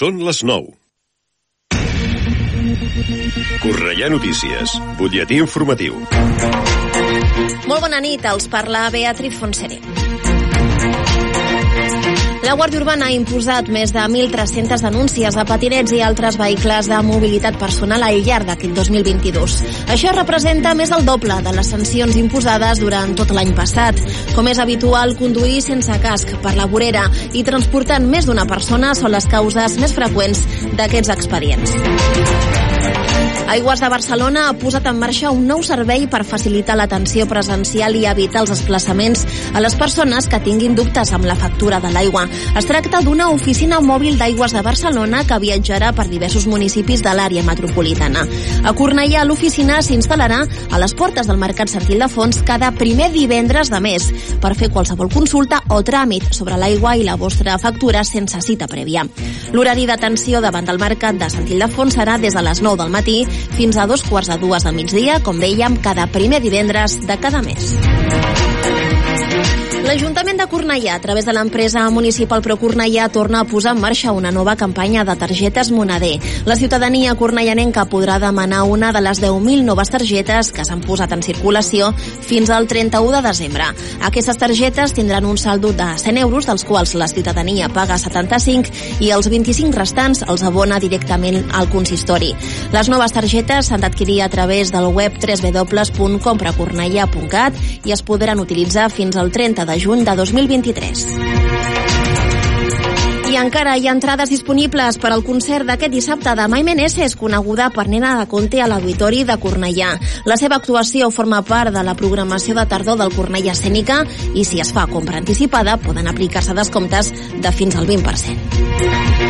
Són les 9. Correia Notícies, butlletí informatiu. Molt bona nit, els parla Beatriz Fonseré. La Guàrdia Urbana ha imposat més de 1.300 denúncies a patinets i altres vehicles de mobilitat personal al llarg d'aquest 2022. Això representa més del doble de les sancions imposades durant tot l'any passat. Com és habitual, conduir sense casc per la vorera i transportant més d'una persona són les causes més freqüents d'aquests expedients. Aigües de Barcelona ha posat en marxa un nou servei per facilitar l'atenció presencial i evitar els desplaçaments a les persones que tinguin dubtes amb la factura de l'aigua. Es tracta d'una oficina mòbil d'Aigües de Barcelona que viatjarà per diversos municipis de l'àrea metropolitana. A Cornellà, l'oficina s'instal·larà a les portes del Mercat Sartil de Fons cada primer divendres de mes per fer qualsevol consulta o tràmit sobre l'aigua i la vostra factura sense cita prèvia. L'horari d'atenció davant del Mercat de Sartil de Fons serà des de les 9 del matí fins a dos quarts de dues del migdia, com dèiem, cada primer divendres de cada mes. L'Ajuntament de Cornellà, a través de l'empresa municipal Pro Cornellà, torna a posar en marxa una nova campanya de targetes Moneder. La ciutadania cornellanenca podrà demanar una de les 10.000 noves targetes que s'han posat en circulació fins al 31 de desembre. Aquestes targetes tindran un saldo de 100 euros, dels quals la ciutadania paga 75 i els 25 restants els abona directament al consistori. Les noves targetes s'han d'adquirir a través del web www.compracornellà.cat i es podran utilitzar fins al 30 de juny de 2023. I encara hi ha entrades disponibles per al concert d'aquest dissabte de Mai Meneses, coneguda per Nena de Conte a l'Auditori de Cornellà. La seva actuació forma part de la programació de tardor del Cornellà Escènica i si es fa compra anticipada poden aplicar-se descomptes de fins al 20%.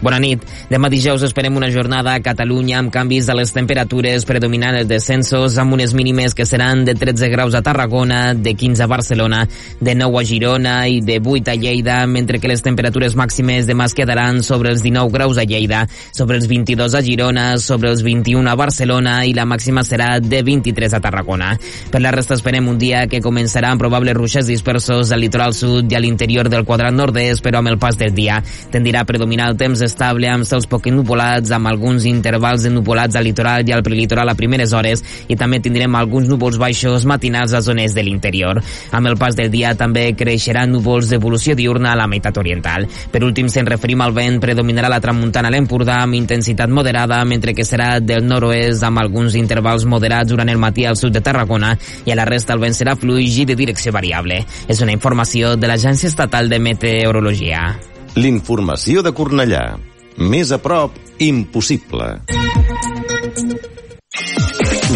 Bona nit. Demà dijous esperem una jornada a Catalunya amb canvis de les temperatures predominant els descensos amb unes mínimes que seran de 13 graus a Tarragona, de 15 a Barcelona, de 9 a Girona i de 8 a Lleida, mentre que les temperatures màximes demà es quedaran sobre els 19 graus a Lleida, sobre els 22 a Girona, sobre els 21 a Barcelona i la màxima serà de 23 a Tarragona. Per la resta esperem un dia que començarà amb probables ruixes dispersos al litoral sud i a l'interior del quadrat nord-est, però amb el pas del dia tendirà a predominar el temps estable amb cels poc nupolats, amb alguns intervals de nupolats al litoral i al prelitoral a primeres hores i també tindrem alguns núvols baixos matinals a zones de l'interior. Amb el pas del dia també creixeran núvols d'evolució diurna a la meitat oriental. Per últim, se'n referim al vent, predominarà la tramuntana a l'Empordà amb intensitat moderada, mentre que serà del nord-oest amb alguns intervals moderats durant el matí al sud de Tarragona i a la resta el vent serà fluix i de direcció variable. És una informació de l'Agència Estatal de Meteorologia. L'informació de Cornellà. Més a prop, impossible.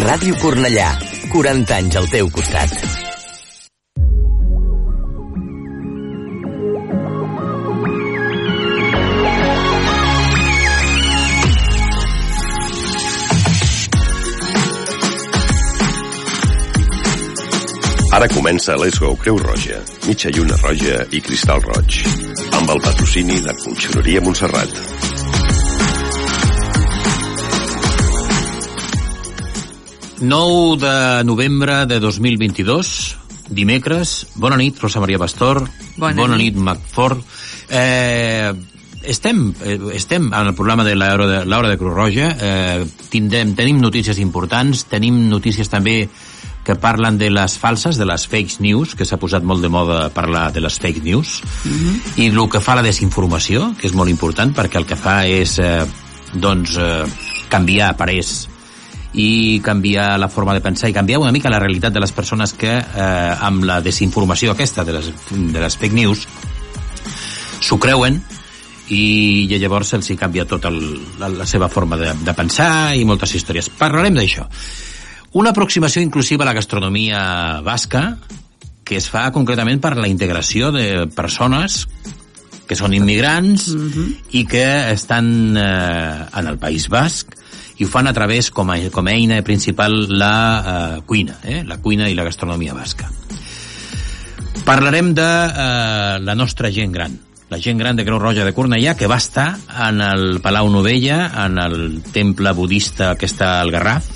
Ràdio Cornellà. 40 anys al teu costat. Ara comença Let's Go Creu Roja, mitja lluna roja i cristal roig, amb el patrocini de Conxeroria Montserrat. Nou de novembre de 2022, dimecres. Bona nit, Rosa Maria Pastor. Bona Bona nit. nit, Macfort. Eh, estem, eh, estem en el programa de l'Hora de, de Creu Roja. Eh, tindrem, tenim notícies importants, tenim notícies també que parlen de les falses, de les fake news, que s'ha posat molt de moda parlar de les fake news, i el que fa la desinformació, que és molt important, perquè el que fa és eh, doncs, eh, canviar parers i canviar la forma de pensar i canviar una mica la realitat de les persones que eh, amb la desinformació aquesta de les, de les fake news s'ho creuen i, i llavors se'ls hi canvia tota la, la seva forma de, de pensar i moltes històries. Parlarem d'això. Una aproximació inclusiva a la gastronomia basca que es fa concretament per la integració de persones que són immigrants i que estan eh, en el País Basc i ho fan a través, com a, com a eina principal, la eh, cuina, eh? la cuina i la gastronomia basca. Parlarem de eh, la nostra gent gran, la gent gran de Creu Roja de Cornellà, que va estar en el Palau Novella, en el temple budista que està al Garraf,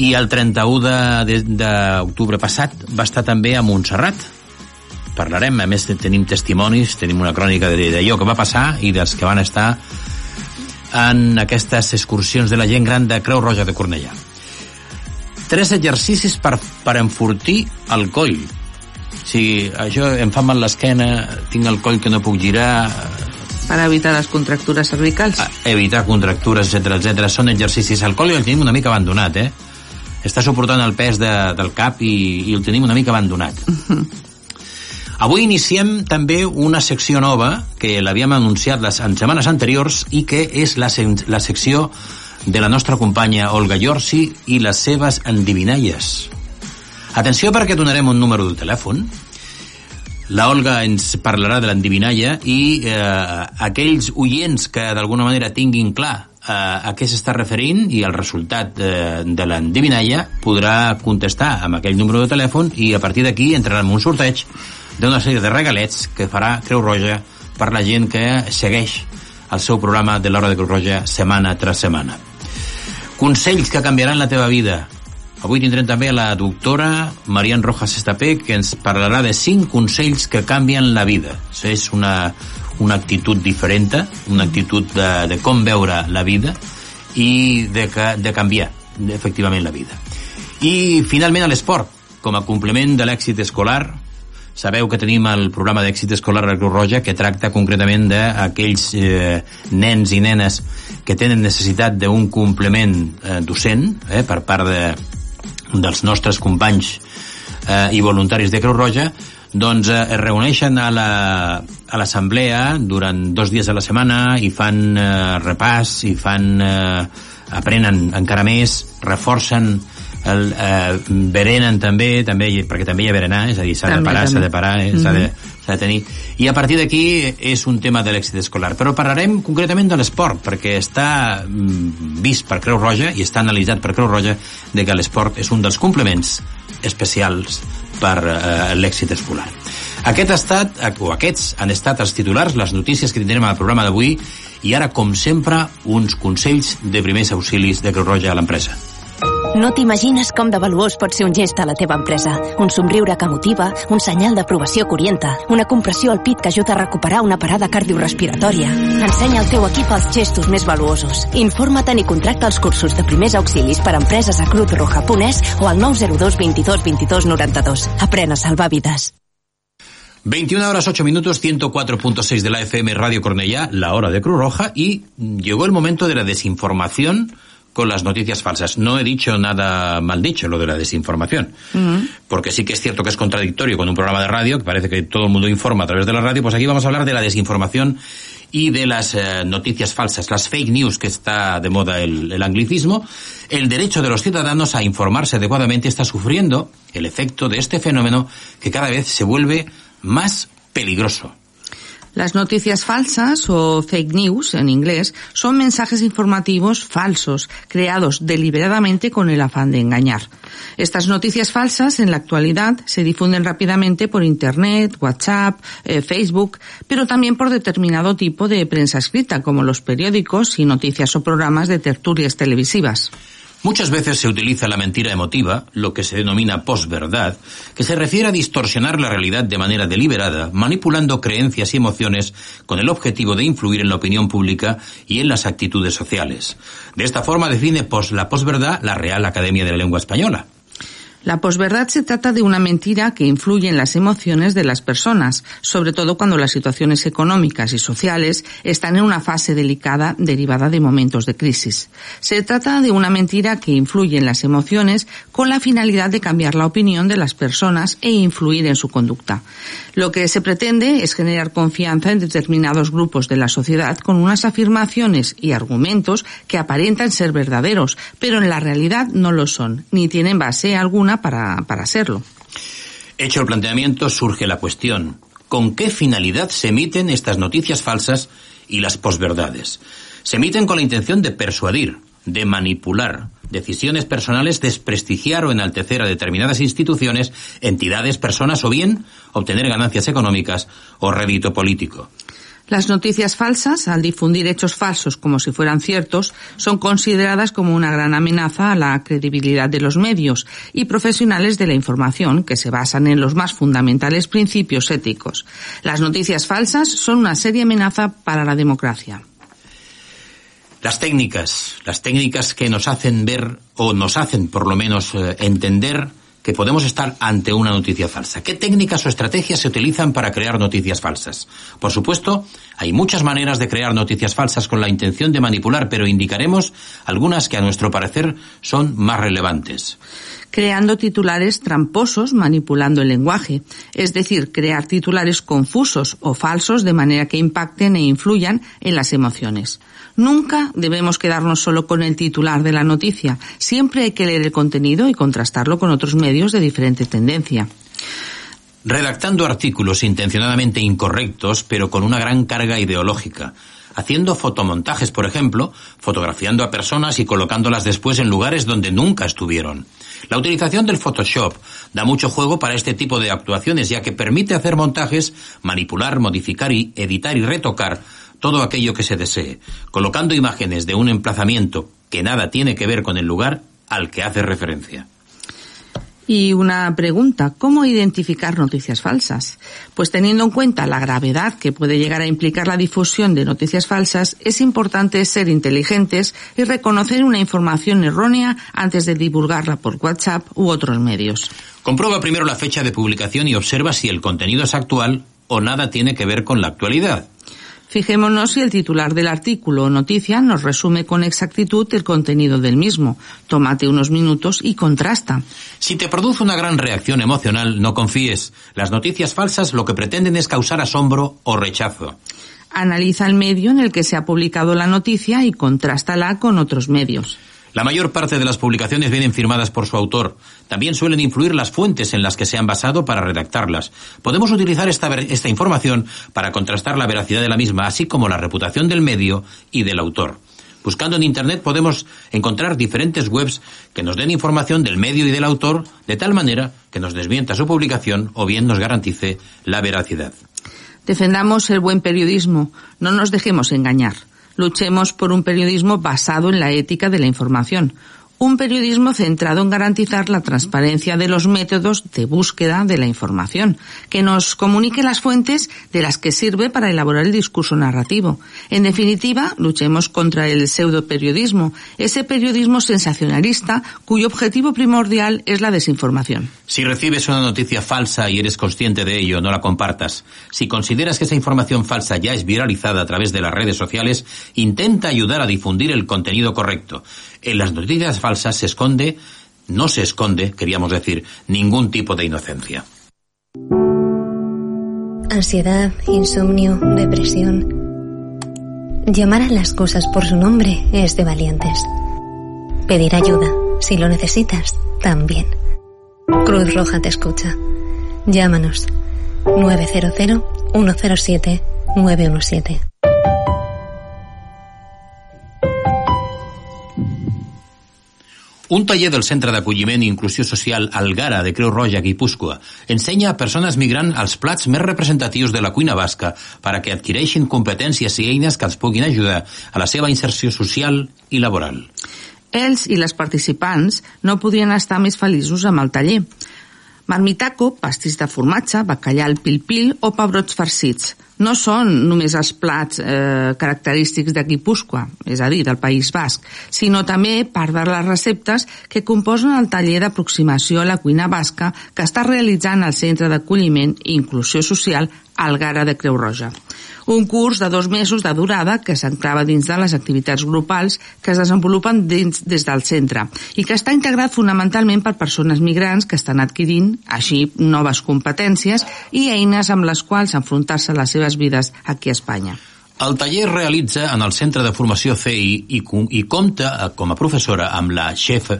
i el 31 d'octubre passat va estar també a Montserrat. Parlarem, a més tenim testimonis, tenim una crònica d'allò que va passar i dels que van estar en aquestes excursions de la gent gran de Creu Roja de Cornellà. Tres exercicis per, per enfortir el coll. Si això em fa mal l'esquena, tinc el coll que no puc girar... Per evitar les contractures cervicals. Evitar contractures, etc etc. Són exercicis. El coll el tenim una mica abandonat, eh? Està suportant el pes de, del cap i, i el tenim una mica abandonat. Avui iniciem també una secció nova que l'havíem anunciat les, en setmanes anteriors i que és la, la secció de la nostra companya Olga Yorsi i les seves endivinalles. Atenció perquè donarem un número de telèfon. La Olga ens parlarà de l'endivinalla i eh, aquells oients que d'alguna manera tinguin clar eh, a què s'està referint i el resultat eh, de l'endivinalla podrà contestar amb aquell número de telèfon i a partir d'aquí entrarà en un sorteig d'una sèrie de regalets que farà Creu Roja per la gent que segueix el seu programa de l'Hora de Creu Roja setmana tras setmana. Consells que canviaran la teva vida. Avui tindrem també la doctora Marian Rojas Estapé, que ens parlarà de 5 consells que canvien la vida. Això és una, una actitud diferent, una actitud de, de com veure la vida i de, de canviar efectivament la vida. I finalment a l'esport, com a complement de l'èxit escolar, sabeu que tenim el programa d'èxit escolar la Creu Roja que tracta concretament d'aquells eh, nens i nenes que tenen necessitat d'un complement eh, docent eh, per part de, dels nostres companys eh, i voluntaris de Creu Roja doncs eh, es reuneixen a l'assemblea la, durant dos dies a la setmana i fan eh, repàs i fan eh, aprenen encara més, reforcen el, eh, berenen també, també perquè també hi ha berenar, és a dir, s'ha de parar, s'ha de parar, eh, s'ha de, mm-hmm. de tenir... I a partir d'aquí és un tema de l'èxit escolar. Però parlarem concretament de l'esport, perquè està mm, vist per Creu Roja i està analitzat per Creu Roja de que l'esport és un dels complements especials per eh, l'èxit escolar. Aquest ha estat, o aquests han estat els titulars, les notícies que tindrem al programa d'avui, i ara, com sempre, uns consells de primers auxilis de Creu Roja a l'empresa. No t'imagines com de valuós pot ser un gest a la teva empresa. Un somriure que motiva, un senyal d'aprovació que orienta, una compressió al pit que ajuda a recuperar una parada cardiorrespiratòria. Ensenya al teu equip els gestos més valuosos. Informa't i contracta els cursos de primers auxilis per a empreses a cruzroja.es o al 902 22 22 92. Aprèn a salvar vides. 21 horas 8 minutos, 104.6 de la FM Radio Cornellá, la hora de Cruz Roja, y llegó el momento de la desinformación con las noticias falsas. No he dicho nada mal dicho, lo de la desinformación. Uh -huh. Porque sí que es cierto que es contradictorio con un programa de radio, que parece que todo el mundo informa a través de la radio, pues aquí vamos a hablar de la desinformación y de las eh, noticias falsas, las fake news, que está de moda el, el anglicismo. El derecho de los ciudadanos a informarse adecuadamente está sufriendo el efecto de este fenómeno que cada vez se vuelve más peligroso. Las noticias falsas o fake news en inglés son mensajes informativos falsos creados deliberadamente con el afán de engañar. Estas noticias falsas en la actualidad se difunden rápidamente por Internet, WhatsApp, eh, Facebook, pero también por determinado tipo de prensa escrita como los periódicos y noticias o programas de tertulias televisivas. Muchas veces se utiliza la mentira emotiva, lo que se denomina posverdad, que se refiere a distorsionar la realidad de manera deliberada, manipulando creencias y emociones con el objetivo de influir en la opinión pública y en las actitudes sociales. De esta forma define pos la posverdad la Real Academia de la Lengua Española. La posverdad se trata de una mentira que influye en las emociones de las personas, sobre todo cuando las situaciones económicas y sociales están en una fase delicada derivada de momentos de crisis. Se trata de una mentira que influye en las emociones con la finalidad de cambiar la opinión de las personas e influir en su conducta. Lo que se pretende es generar confianza en determinados grupos de la sociedad con unas afirmaciones y argumentos que aparentan ser verdaderos, pero en la realidad no lo son, ni tienen base alguna para, para. Hecho el planteamiento, surge la cuestión, ¿con qué finalidad se emiten estas noticias falsas y las posverdades? Se emiten con la intención de persuadir, de manipular decisiones personales, desprestigiar o enaltecer a determinadas instituciones, entidades, personas o bien obtener ganancias económicas o rédito político. Las noticias falsas, al difundir hechos falsos como si fueran ciertos, son consideradas como una gran amenaza a la credibilidad de los medios y profesionales de la información que se basan en los más fundamentales principios éticos. Las noticias falsas son una seria amenaza para la democracia. Las técnicas, las técnicas que nos hacen ver o nos hacen por lo menos eh, entender que podemos estar ante una noticia falsa. ¿Qué técnicas o estrategias se utilizan para crear noticias falsas? Por supuesto, hay muchas maneras de crear noticias falsas con la intención de manipular, pero indicaremos algunas que a nuestro parecer son más relevantes creando titulares tramposos manipulando el lenguaje, es decir, crear titulares confusos o falsos de manera que impacten e influyan en las emociones. Nunca debemos quedarnos solo con el titular de la noticia. Siempre hay que leer el contenido y contrastarlo con otros medios de diferente tendencia. Redactando artículos intencionadamente incorrectos, pero con una gran carga ideológica. Haciendo fotomontajes, por ejemplo, fotografiando a personas y colocándolas después en lugares donde nunca estuvieron. La utilización del Photoshop da mucho juego para este tipo de actuaciones, ya que permite hacer montajes, manipular, modificar y editar y retocar todo aquello que se desee, colocando imágenes de un emplazamiento que nada tiene que ver con el lugar al que hace referencia. Y una pregunta, ¿cómo identificar noticias falsas? Pues teniendo en cuenta la gravedad que puede llegar a implicar la difusión de noticias falsas, es importante ser inteligentes y reconocer una información errónea antes de divulgarla por WhatsApp u otros medios. Comprueba primero la fecha de publicación y observa si el contenido es actual o nada tiene que ver con la actualidad. Fijémonos si el titular del artículo o noticia nos resume con exactitud el contenido del mismo. Tómate unos minutos y contrasta. Si te produce una gran reacción emocional, no confíes. Las noticias falsas lo que pretenden es causar asombro o rechazo. Analiza el medio en el que se ha publicado la noticia y contrástala con otros medios. La mayor parte de las publicaciones vienen firmadas por su autor. También suelen influir las fuentes en las que se han basado para redactarlas. Podemos utilizar esta, información para contrastar la veracidad de la misma, así como la reputación del medio y del autor. Buscando en Internet podemos encontrar diferentes webs que nos den información del medio y del autor de tal manera que nos desmienta su publicación o bien nos garantice la veracidad. Defendamos el buen periodismo, no nos dejemos engañar. Luchemos por un periodismo basado en la ética de la información, un periodismo centrado en garantizar la transparencia de los métodos de búsqueda de la información, que nos comunique las fuentes de las que sirve para elaborar el discurso narrativo. En definitiva, luchemos contra el pseudoperiodismo, ese periodismo sensacionalista cuyo objetivo primordial es la desinformación. Si recibes una noticia falsa y eres consciente de ello, no la compartas. Si consideras que esa información falsa ya es viralizada a través de las redes sociales, intenta ayudar a difundir el contenido correcto. En las noticias falsas se esconde, no se esconde, queríamos decir, ningún tipo de inocencia. Ansiedad, insomnio, depresión. Llamar a las cosas por su nombre es de valientes. Pedir ayuda, si lo necesitas, también. Cruz Roja te escucha. Llámanos 900 107 917. Un taller del Centre d'Acolliment i Inclusió Social Algara de Creu Roja, Guipúscoa, ensenya a persones migrants els plats més representatius de la cuina basca per a que adquireixin competències i eines que els puguin ajudar a la seva inserció social i laboral. Ells i les participants no podien estar més feliços amb el taller. Marmitaco, pastís de formatge, bacallà al pil-pil o pebrots farcits – no són només els plats eh, característics de Guipúscoa, és a dir, del País Basc, sinó també part de les receptes que composen el taller d'aproximació a la cuina basca que està realitzant el Centre d'Acolliment i Inclusió Social Algara de Creu Roja un curs de dos mesos de durada que s'enclava dins de les activitats grupals que es desenvolupen dins, des del centre i que està integrat fonamentalment per persones migrants que estan adquirint així noves competències i eines amb les quals enfrontar-se a les seves vides aquí a Espanya. El taller realitza en el Centre de Formació CEI i, i compta eh, com a professora amb la xef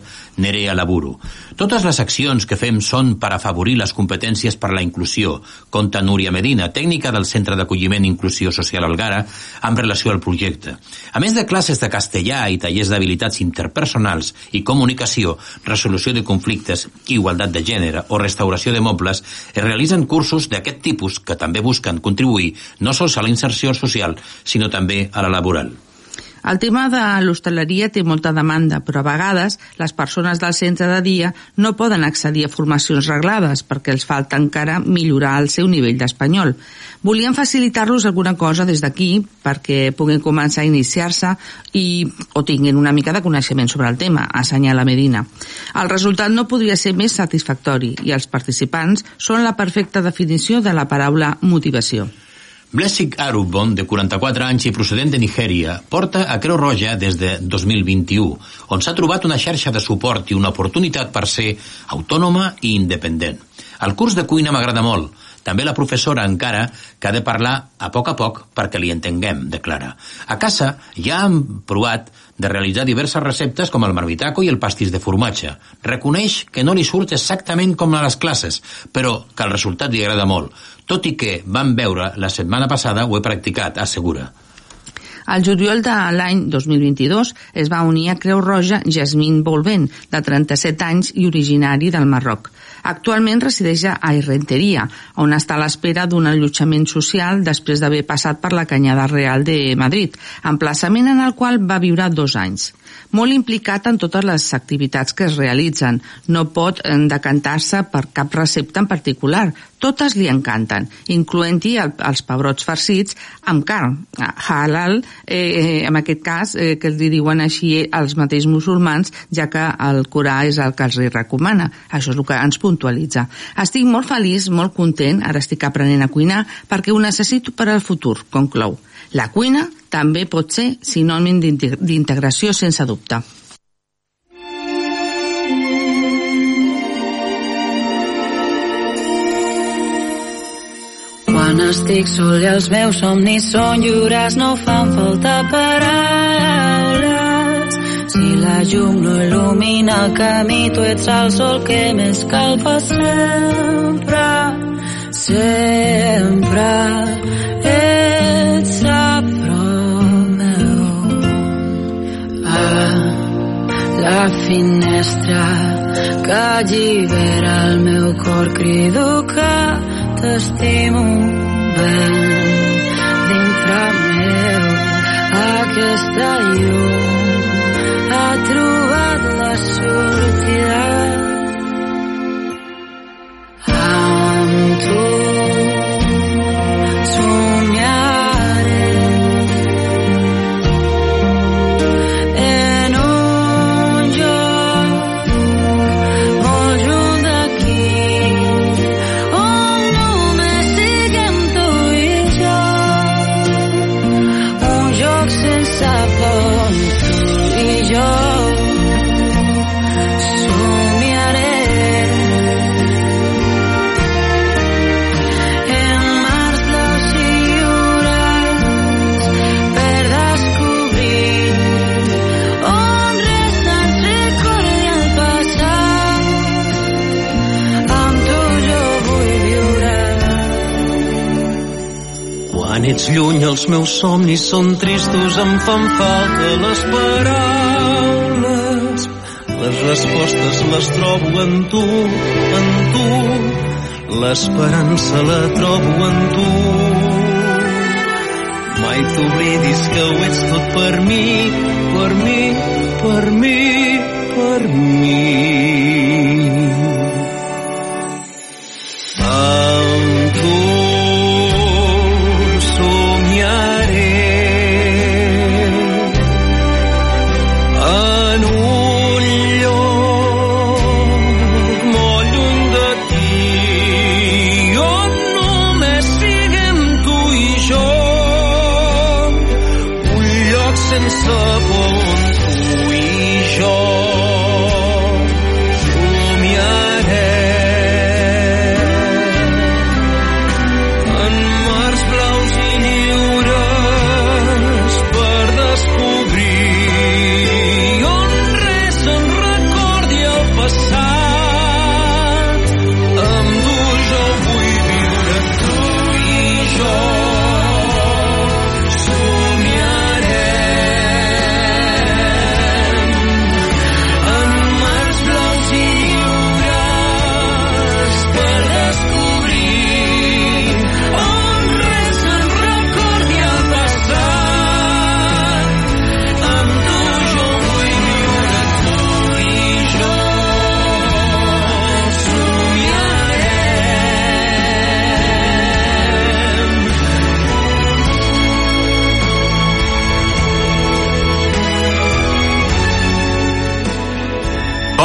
Nerea Laburo. Totes les accions que fem són per afavorir les competències per a la inclusió, conta Núria Medina, tècnica del Centre d'Acolliment i Inclusió Social Algara, amb relació al projecte. A més de classes de castellà i tallers d'habilitats interpersonals i comunicació, resolució de conflictes, igualtat de gènere o restauració de mobles, es realitzen cursos d'aquest tipus que també busquen contribuir no sols a la inserció social, sinó també a la laboral. El tema de l'hostaleria té molta demanda, però a vegades les persones del centre de dia no poden accedir a formacions reglades perquè els falta encara millorar el seu nivell d'espanyol. Volien facilitar-los alguna cosa des d'aquí perquè puguin començar a iniciar-se i o tinguin una mica de coneixement sobre el tema, assenyala Medina. El resultat no podria ser més satisfactori i els participants són la perfecta definició de la paraula motivació. Blessing Arubon, de 44 anys i procedent de Nigèria, porta a Creu Roja des de 2021, on s'ha trobat una xarxa de suport i una oportunitat per ser autònoma i independent. El curs de cuina m'agrada molt. També la professora encara que ha de parlar a poc a poc perquè li entenguem, declara. A casa ja han provat de realitzar diverses receptes com el marmitaco i el pastís de formatge. Reconeix que no li surt exactament com a les classes, però que el resultat li agrada molt. Tot i que vam veure la setmana passada, ho he practicat, assegura. Al juliol de l'any 2022 es va unir a Creu Roja Jasmine Bolvent, de 37 anys i originari del Marroc. Actualment resideix a Renteria, on està a l'espera d'un allotjament social després d'haver passat per la Canyada Real de Madrid, emplaçament en el qual va viure dos anys molt implicat en totes les activitats que es realitzen. No pot eh, decantar-se per cap recepta en particular. Totes li encanten, incloent-hi el, els pebrots farcits amb carn, halal, eh, eh, en aquest cas, eh, que li diuen així els mateixos musulmans, ja que el Corà és el que els recomana. Això és el que ens puntualitza. Estic molt feliç, molt content, ara estic aprenent a cuinar, perquè ho necessito per al futur, conclou. La cuina també pot ser sinònim d'integració sense dubte. Quan estic sol i els meus somnis són lliures no fan falta paraules. Si la llum no il·lumina el camí tu ets el sol que més calfa sempre. Sempre. Ets la finestra que allibera el meu cor. Crido que t'estimo ben dintre meu. Aquesta llum ha trobat la sortida. Amb tu ets lluny, els meus somnis són tristos, em fan falta les paraules. Les respostes les trobo en tu, en tu. L'esperança la trobo en tu. Mai t'oblidis que ho ets tot per mi, per mi, per mi, per mi.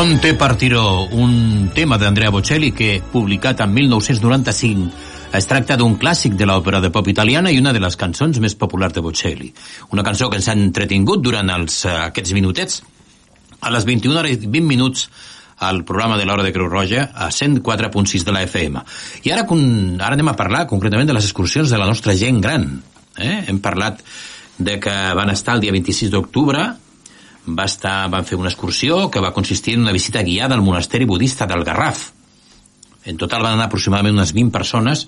Ponte Partiró, un tema d'Andrea Bocelli que, publicat en 1995, es tracta d'un clàssic de l'òpera de pop italiana i una de les cançons més populars de Bocelli. Una cançó que ens ha entretingut durant els, uh, aquests minutets. A les 21 hores i 20 minuts al programa de l'Hora de Creu Roja a 104.6 de la FM. I ara, ara anem a parlar concretament de les excursions de la nostra gent gran. Eh? Hem parlat de que van estar el dia 26 d'octubre va estar, van fer una excursió que va consistir en una visita guiada al monasteri budista del Garraf. En total van anar aproximadament unes 20 persones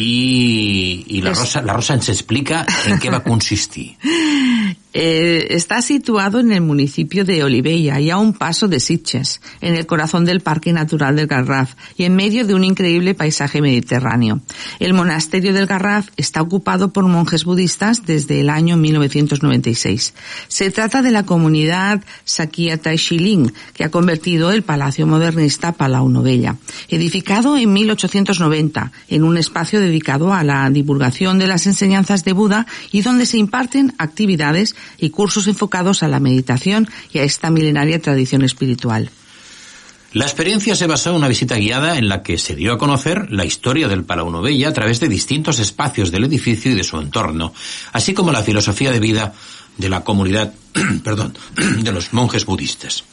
i, i la, Rosa, la Rosa ens explica en què va consistir. Eh, está situado en el municipio de Olivella y a un paso de Sitges, en el corazón del Parque Natural del Garraf y en medio de un increíble paisaje mediterráneo. El monasterio del Garraf está ocupado por monjes budistas desde el año 1996. Se trata de la comunidad Sakyata Shiling, que ha convertido el palacio modernista Palau Novella, edificado en 1890 en un espacio dedicado a la divulgación de las enseñanzas de Buda y donde se imparten actividades y cursos enfocados a la meditación y a esta milenaria tradición espiritual. La experiencia se basó en una visita guiada en la que se dio a conocer la historia del Palau Novella a través de distintos espacios del edificio y de su entorno, así como la filosofía de vida de la comunidad, perdón, de los monjes budistas.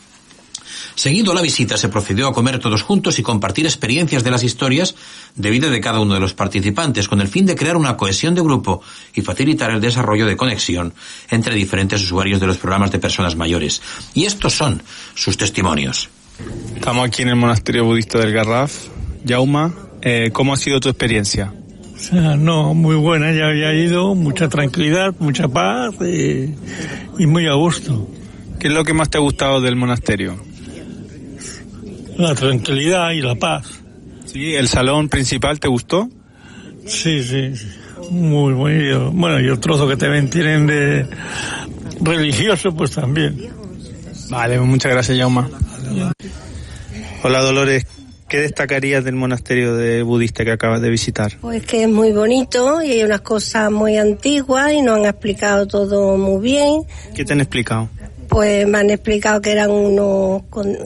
Seguido la visita, se procedió a comer todos juntos y compartir experiencias de las historias de vida de cada uno de los participantes, con el fin de crear una cohesión de grupo y facilitar el desarrollo de conexión entre diferentes usuarios de los programas de personas mayores. Y estos son sus testimonios. Estamos aquí en el monasterio budista del Garraf. Yauma, eh, ¿cómo ha sido tu experiencia? O sea, no, muy buena, ya había ido, mucha tranquilidad, mucha paz eh, y muy a gusto. ¿Qué es lo que más te ha gustado del monasterio? La tranquilidad y la paz. Sí, ¿el salón principal te gustó? Sí, sí, sí. muy bueno. Bueno, y el trozo que también tienen de religioso, pues también. Vale, muchas gracias, Jauma. Hola, Dolores. ¿Qué destacarías del monasterio de budista que acabas de visitar? Pues que es muy bonito y hay unas cosas muy antiguas y nos han explicado todo muy bien. ¿Qué te han explicado? Pues me han explicado que eran unos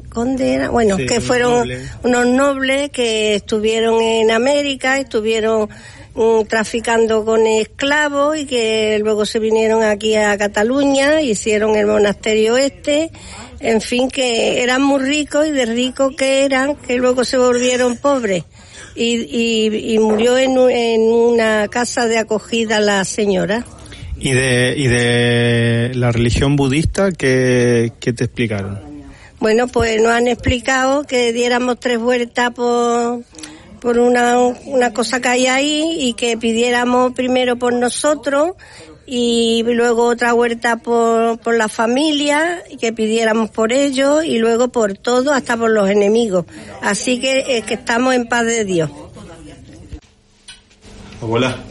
condenas, bueno, que fueron unos nobles que estuvieron en América, estuvieron mm, traficando con esclavos y que luego se vinieron aquí a Cataluña, hicieron el monasterio este, en fin, que eran muy ricos y de ricos que eran, que luego se volvieron pobres. Y, y, murió en, en una casa de acogida la señora. ¿Y de, y de la religión budista qué, qué te explicaron? Bueno, pues nos han explicado que diéramos tres vueltas por, por una, una cosa que hay ahí y que pidiéramos primero por nosotros y luego otra vuelta por, por la familia y que pidiéramos por ellos y luego por todo hasta por los enemigos. Así que, es que estamos en paz de Dios. Abuela.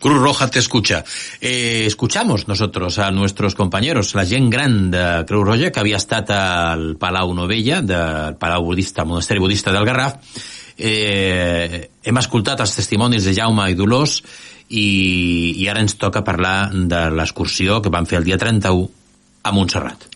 Cruz Roja te escucha. Eh, escuchamos nosotros a nuestros compañeros, la gent gran de Creu Roja, que havia estat al Palau Novella, del Palau Budista, Monasteri Budista del Garraf. Eh, hem escoltat els testimonis de Jaume i Dolors i, i ara ens toca parlar de l'excursió que van fer el dia 31 a Montserrat.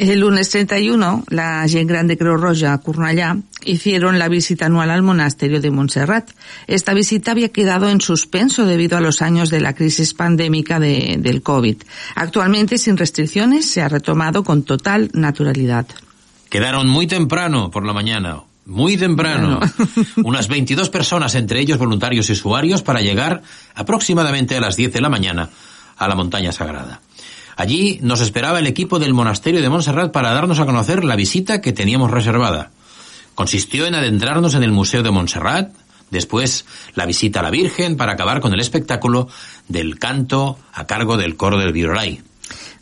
El lunes 31, la gent gran de Creu Roja, Cornellà, hicieron la visita anual al monasterio de Montserrat. Esta visita había quedado en suspenso debido a los años de la crisis pandémica de, del COVID. Actualmente, sin restricciones, se ha retomado con total naturalidad. Quedaron muy temprano por la mañana, muy temprano, bueno. unas 22 personas, entre ellos voluntarios y usuarios, para llegar aproximadamente a las 10 de la mañana a la montaña sagrada. Allí nos esperaba el equipo del monasterio de Montserrat para darnos a conocer la visita que teníamos reservada. Consistió en adentrarnos en el Museo de Montserrat, Después, la visita a la Virgen para acabar con el espectáculo del canto a cargo del coro del Virolai.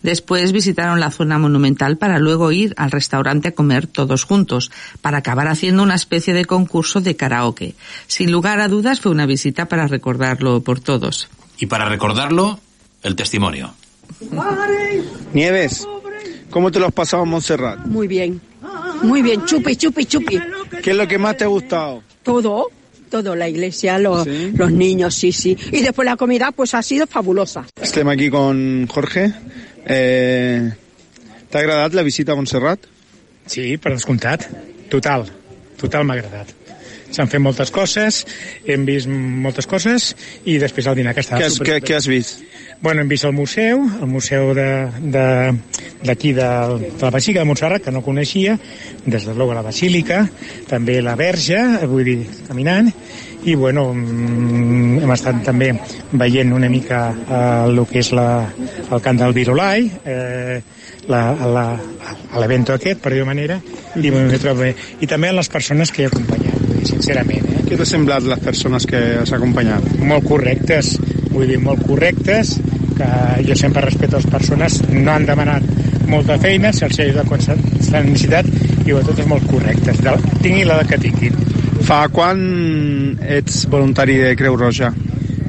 Después visitaron la zona monumental para luego ir al restaurante a comer todos juntos, para acabar haciendo una especie de concurso de karaoke. Sin lugar a dudas fue una visita para recordarlo por todos. Y para recordarlo, el testimonio. Nieves, ¿cómo te lo has pasado en Montserrat? Muy bien. Muy bien, chupi, chupi, chupi. ¿Qué es lo que más te ha gustado? Todo, todo, la iglesia, los, los niños, sí, sí. Y después la comida, pues ha sido fabulosa. Estem aquí con Jorge. Eh, T'ha agradat la visita a Montserrat? Sí, per descomptat. Total. Total m'ha agradat. S'han fet moltes coses, hem vist moltes coses i després el dinar que estava Què has, què, què has vist? Bueno, hem vist el museu, el museu d'aquí de, d'aquí de, de la Basílica de Montserrat, que no coneixia, des de luego la Basílica, també la Verge, vull dir, caminant, i bueno, mm, hem estat també veient una mica eh, el que és la, el cant del Virolai, eh, l'evento aquest, per dir-ho manera, i, bé. i també les persones que vull dir, sincerament. Eh? Què t'ha semblat les persones que has acompanyat? molt correctes, vull dir, molt correctes, que jo sempre respeto les persones, no han demanat molta feina, se'ls ha ajudat quan s'ha necessitat, i totes molt correctes, de, tinguin la que tinguin. Fa quan ets voluntari de Creu Roja?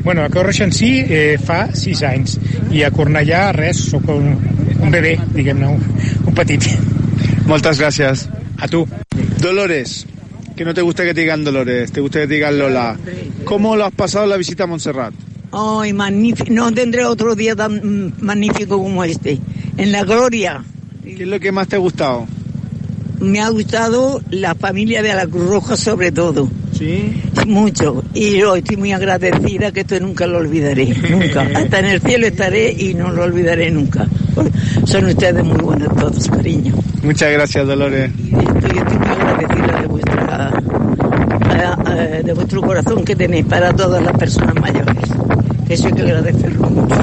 Bueno, a Creu Roja en si eh, fa sis anys, i a Cornellà res, sóc un, un bebè, diguem-ne, un, un petit. Moltes gràcies. A tu. Dolores, que no te gusta que te digan Dolores, te gusta que te digan Lola. ¿Cómo lo has pasado la visita a Montserrat? Ay, magnífico. No tendré otro día tan magnífico como este. En la gloria. ¿Qué es lo que más te ha gustado? Me ha gustado la familia de la Cruz Roja sobre todo. ¿Sí? Mucho. Y yo estoy muy agradecida que esto nunca lo olvidaré. Nunca. Hasta en el cielo estaré y no lo olvidaré nunca. Son ustedes muy buenos todos, cariño. Muchas gracias, Dolores. Estoy, estoy muy agradecida de vuestra de vuestro corazón que tenéis para todas las personas mayores. Eso hay que agradecerlo mucho.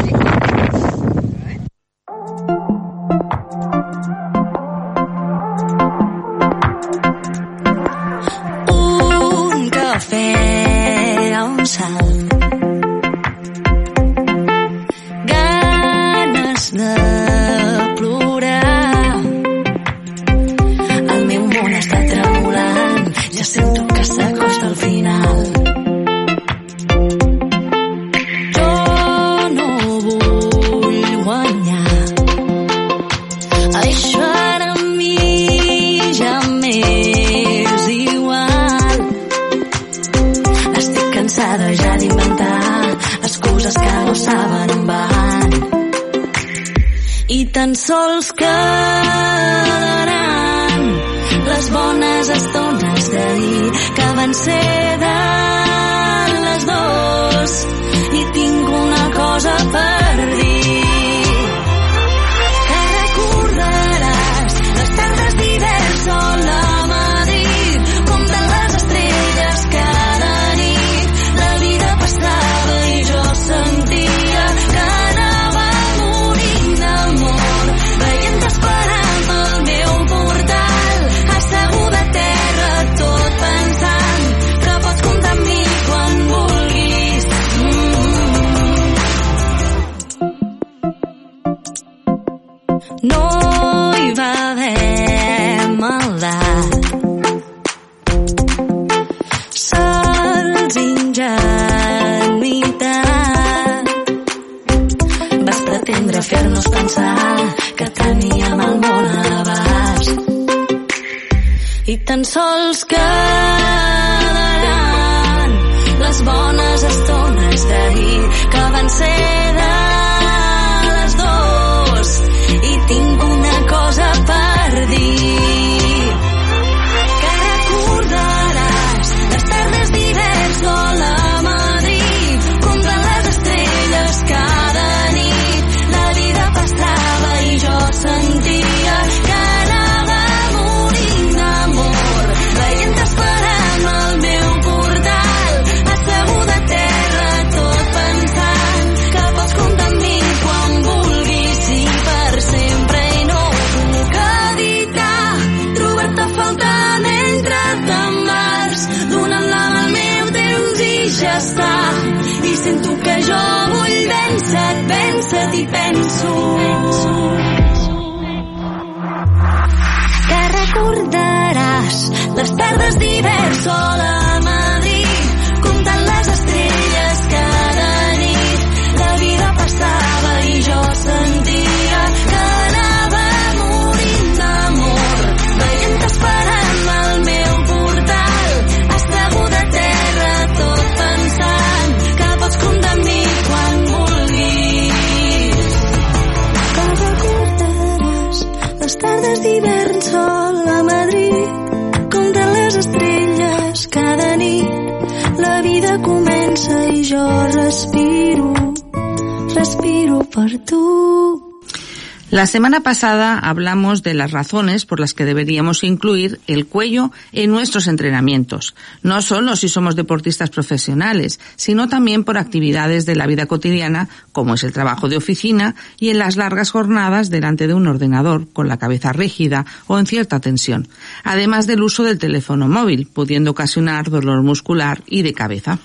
La semana pasada hablamos de las razones por las que deberíamos incluir el cuello en nuestros entrenamientos, no solo si somos deportistas profesionales, sino también por actividades de la vida cotidiana, como es el trabajo de oficina y en las largas jornadas delante de un ordenador, con la cabeza rígida o en cierta tensión, además del uso del teléfono móvil, pudiendo ocasionar dolor muscular y de cabeza.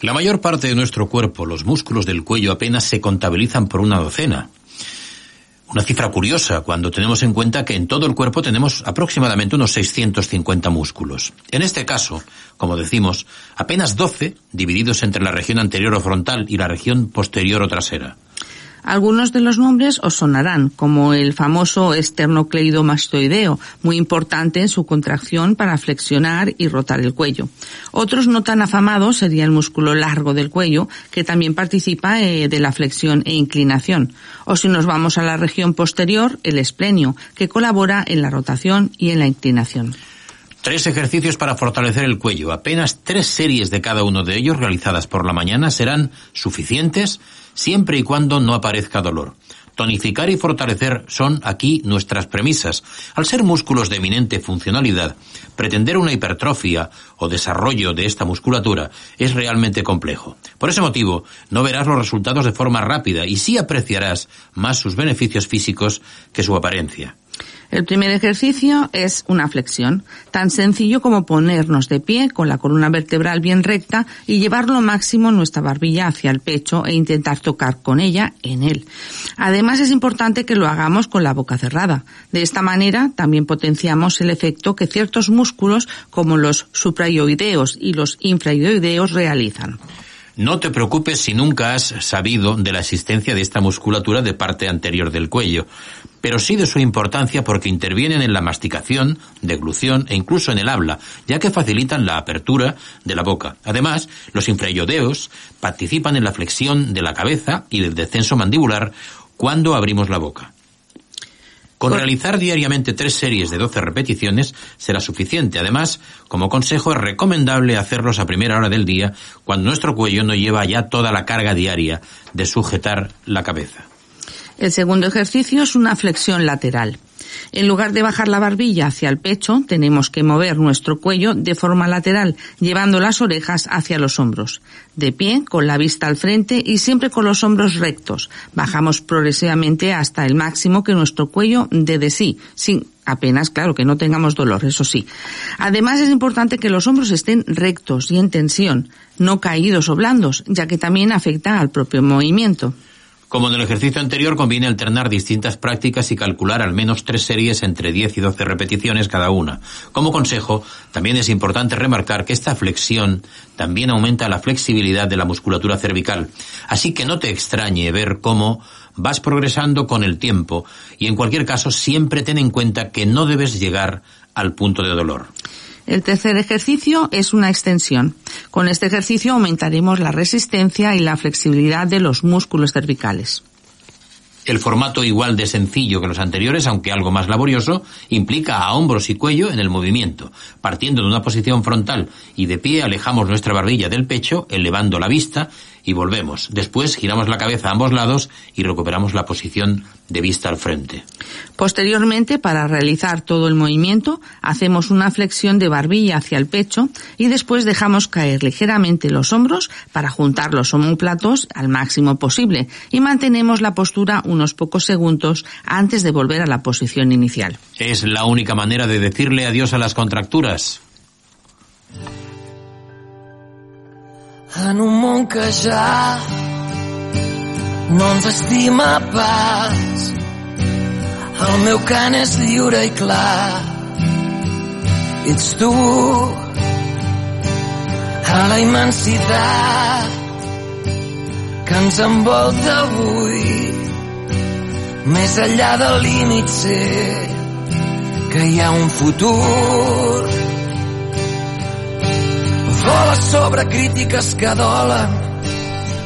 La mayor parte de nuestro cuerpo, los músculos del cuello apenas se contabilizan por una docena. Una cifra curiosa cuando tenemos en cuenta que en todo el cuerpo tenemos aproximadamente unos 650 músculos. En este caso, como decimos, apenas 12 divididos entre la región anterior o frontal y la región posterior o trasera. Algunos de los nombres os sonarán, como el famoso esternocleidomastoideo, muy importante en su contracción para flexionar y rotar el cuello. Otros no tan afamados sería el músculo largo del cuello, que también participa eh, de la flexión e inclinación. O si nos vamos a la región posterior, el esplenio, que colabora en la rotación y en la inclinación. Tres ejercicios para fortalecer el cuello. Apenas tres series de cada uno de ellos realizadas por la mañana serán suficientes siempre y cuando no aparezca dolor. Tonificar y fortalecer son aquí nuestras premisas. Al ser músculos de eminente funcionalidad, pretender una hipertrofia o desarrollo de esta musculatura es realmente complejo. Por ese motivo, no verás los resultados de forma rápida y sí apreciarás más sus beneficios físicos que su apariencia. El primer ejercicio es una flexión, tan sencillo como ponernos de pie con la columna vertebral bien recta y llevar lo máximo nuestra barbilla hacia el pecho e intentar tocar con ella en él. Además es importante que lo hagamos con la boca cerrada. De esta manera también potenciamos el efecto que ciertos músculos como los suprayoideos y los infrayoideos realizan. No te preocupes si nunca has sabido de la existencia de esta musculatura de parte anterior del cuello, pero sí de su importancia porque intervienen en la masticación, deglución e incluso en el habla, ya que facilitan la apertura de la boca. Además, los infrayodeos participan en la flexión de la cabeza y del descenso mandibular cuando abrimos la boca. Con realizar diariamente tres series de 12 repeticiones será suficiente. Además, como consejo, es recomendable hacerlos a primera hora del día cuando nuestro cuello no lleva ya toda la carga diaria de sujetar la cabeza. El segundo ejercicio es una flexión lateral. En lugar de bajar la barbilla hacia el pecho, tenemos que mover nuestro cuello de forma lateral, llevando las orejas hacia los hombros. De pie, con la vista al frente y siempre con los hombros rectos. Bajamos progresivamente hasta el máximo que nuestro cuello dé de sí, sin apenas, claro, que no tengamos dolor, eso sí. Además es importante que los hombros estén rectos y en tensión, no caídos o blandos, ya que también afecta al propio movimiento. Como en el ejercicio anterior, conviene alternar distintas prácticas y calcular al menos tres series entre 10 y 12 repeticiones cada una. Como consejo, también es importante remarcar que esta flexión también aumenta la flexibilidad de la musculatura cervical. Así que no te extrañe ver cómo vas progresando con el tiempo y en cualquier caso siempre ten en cuenta que no debes llegar al punto de dolor. El tercer ejercicio es una extensión. Con este ejercicio aumentaremos la resistencia y la flexibilidad de los músculos cervicales. El formato igual de sencillo que los anteriores, aunque algo más laborioso, implica a hombros y cuello en el movimiento. Partiendo de una posición frontal y de pie alejamos nuestra barbilla del pecho, elevando la vista y volvemos. Después giramos la cabeza a ambos lados y recuperamos la posición de vista al frente. Posteriormente, para realizar todo el movimiento, hacemos una flexión de barbilla hacia el pecho y después dejamos caer ligeramente los hombros para juntar los omóplatos al máximo posible y mantenemos la postura unos pocos segundos antes de volver a la posición inicial. Es la única manera de decirle adiós a las contracturas. En un món que ja no ens estima pas. El meu cant és lliure i clar. Ets tu a la immensitat que ens envolta avui. Més enllà del límit sé que hi ha un futur. Vola sobre crítiques que dolen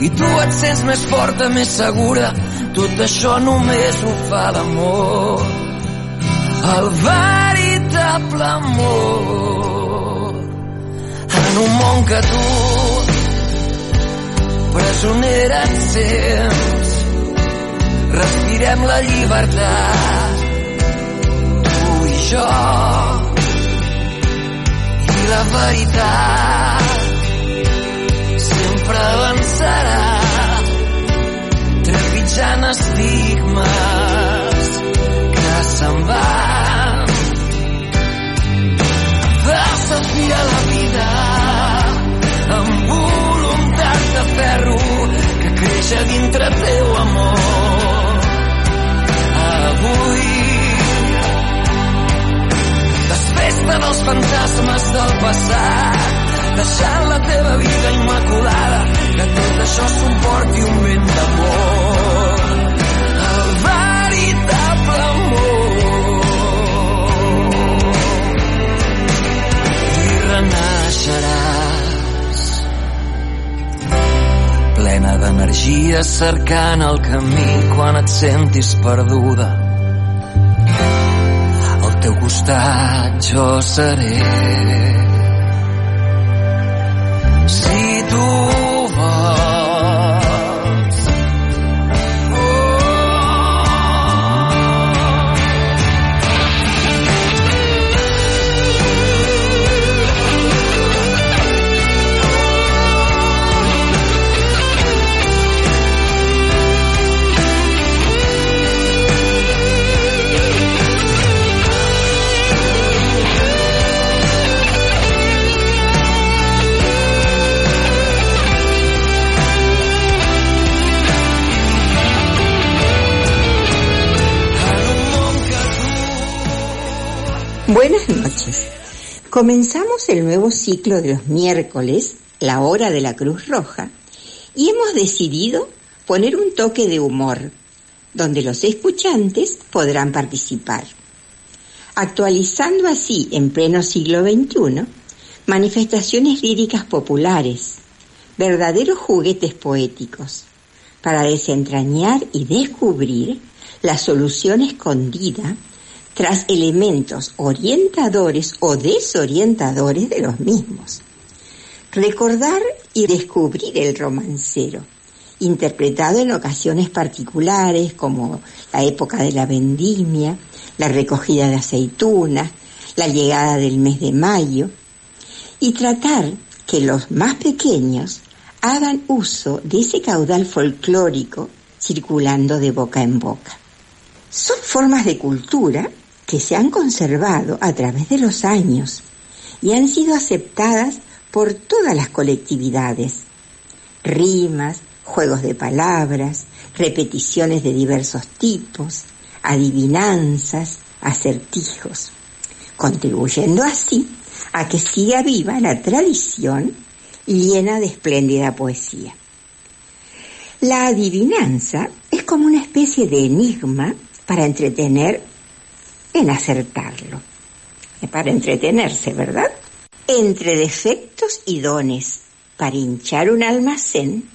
i tu et sents més forta, més segura. Tot això només ho fa l'amor. El veritable amor. En un món que tu presonera et sents respirem la llibertat tu i jo i la veritat sempre avançarà. Trepitjant estigmes que se'n van. Desafia la vida amb voluntat de ferro que creix a dintre teu amor. Avui desfesta dels fantasmes del passat deixant la teva vida immaculada que tot això suporti un vent d'amor. El veritable amor. I renaixeràs plena d'energia cercant el camí quan et sentis perduda. Al teu costat jo seré si Buenas noches. Comenzamos el nuevo ciclo de los miércoles, la hora de la Cruz Roja, y hemos decidido poner un toque de humor, donde los escuchantes podrán participar. Actualizando así, en pleno siglo XXI, manifestaciones líricas populares, verdaderos juguetes poéticos, para desentrañar y descubrir la solución escondida tras elementos orientadores o desorientadores de los mismos. Recordar y descubrir el romancero, interpretado en ocasiones particulares como la época de la vendimia, la recogida de aceitunas, la llegada del mes de mayo, y tratar que los más pequeños hagan uso de ese caudal folclórico circulando de boca en boca. Son formas de cultura que se han conservado a través de los años y han sido aceptadas por todas las colectividades. Rimas, juegos de palabras, repeticiones de diversos tipos, adivinanzas, acertijos, contribuyendo así a que siga viva la tradición llena de espléndida poesía. La adivinanza es como una especie de enigma para entretener en acertarlo. Para entretenerse, ¿verdad? Entre defectos y dones, para hinchar un almacén,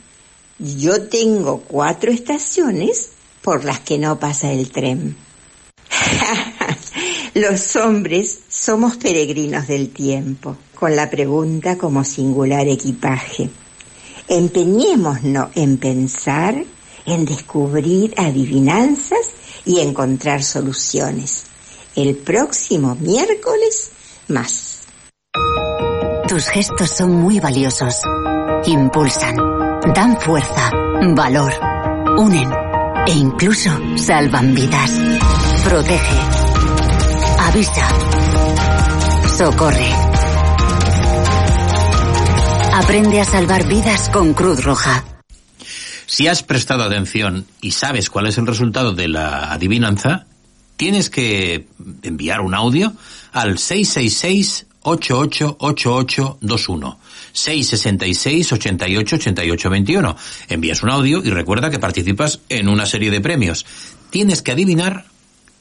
yo tengo cuatro estaciones por las que no pasa el tren. Los hombres somos peregrinos del tiempo, con la pregunta como singular equipaje. Empeñémonos en pensar, en descubrir adivinanzas y encontrar soluciones el próximo miércoles más. Tus gestos son muy valiosos. Impulsan, dan fuerza, valor, unen e incluso salvan vidas. Protege, avisa, socorre. Aprende a salvar vidas con Cruz Roja. Si has prestado atención y sabes cuál es el resultado de la adivinanza, tienes que enviar un audio al 666 888821 666 88 88 21. Envías un audio y recuerda que participas en una serie de premios. Tienes que adivinar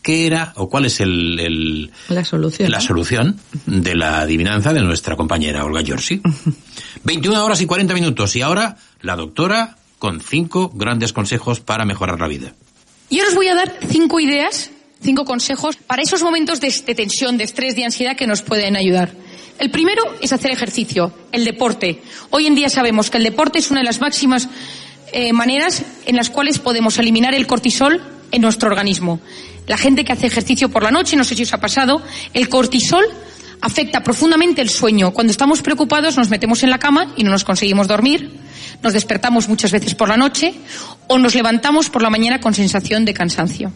qué era o cuál es el, el- La solución. la solución de la adivinanza de nuestra compañera Olga Giorgi. 21 horas y 40 minutos y ahora la doctora con cinco grandes consejos para mejorar la vida. Y ahora os voy a dar cinco ideas, cinco consejos para esos momentos de, tensión, de estrés, de ansiedad que nos pueden ayudar. El primero es hacer ejercicio, el deporte. Hoy en día sabemos que el deporte es una de las máximas eh, maneras en las cuales podemos eliminar el cortisol en nuestro organismo. La gente que hace ejercicio por la noche, no sé si os ha pasado, el cortisol afecta profundamente el sueño. Cuando estamos preocupados nos metemos en la cama y no nos conseguimos dormir, nos despertamos muchas veces por la noche o nos levantamos por la mañana con sensación de cansancio.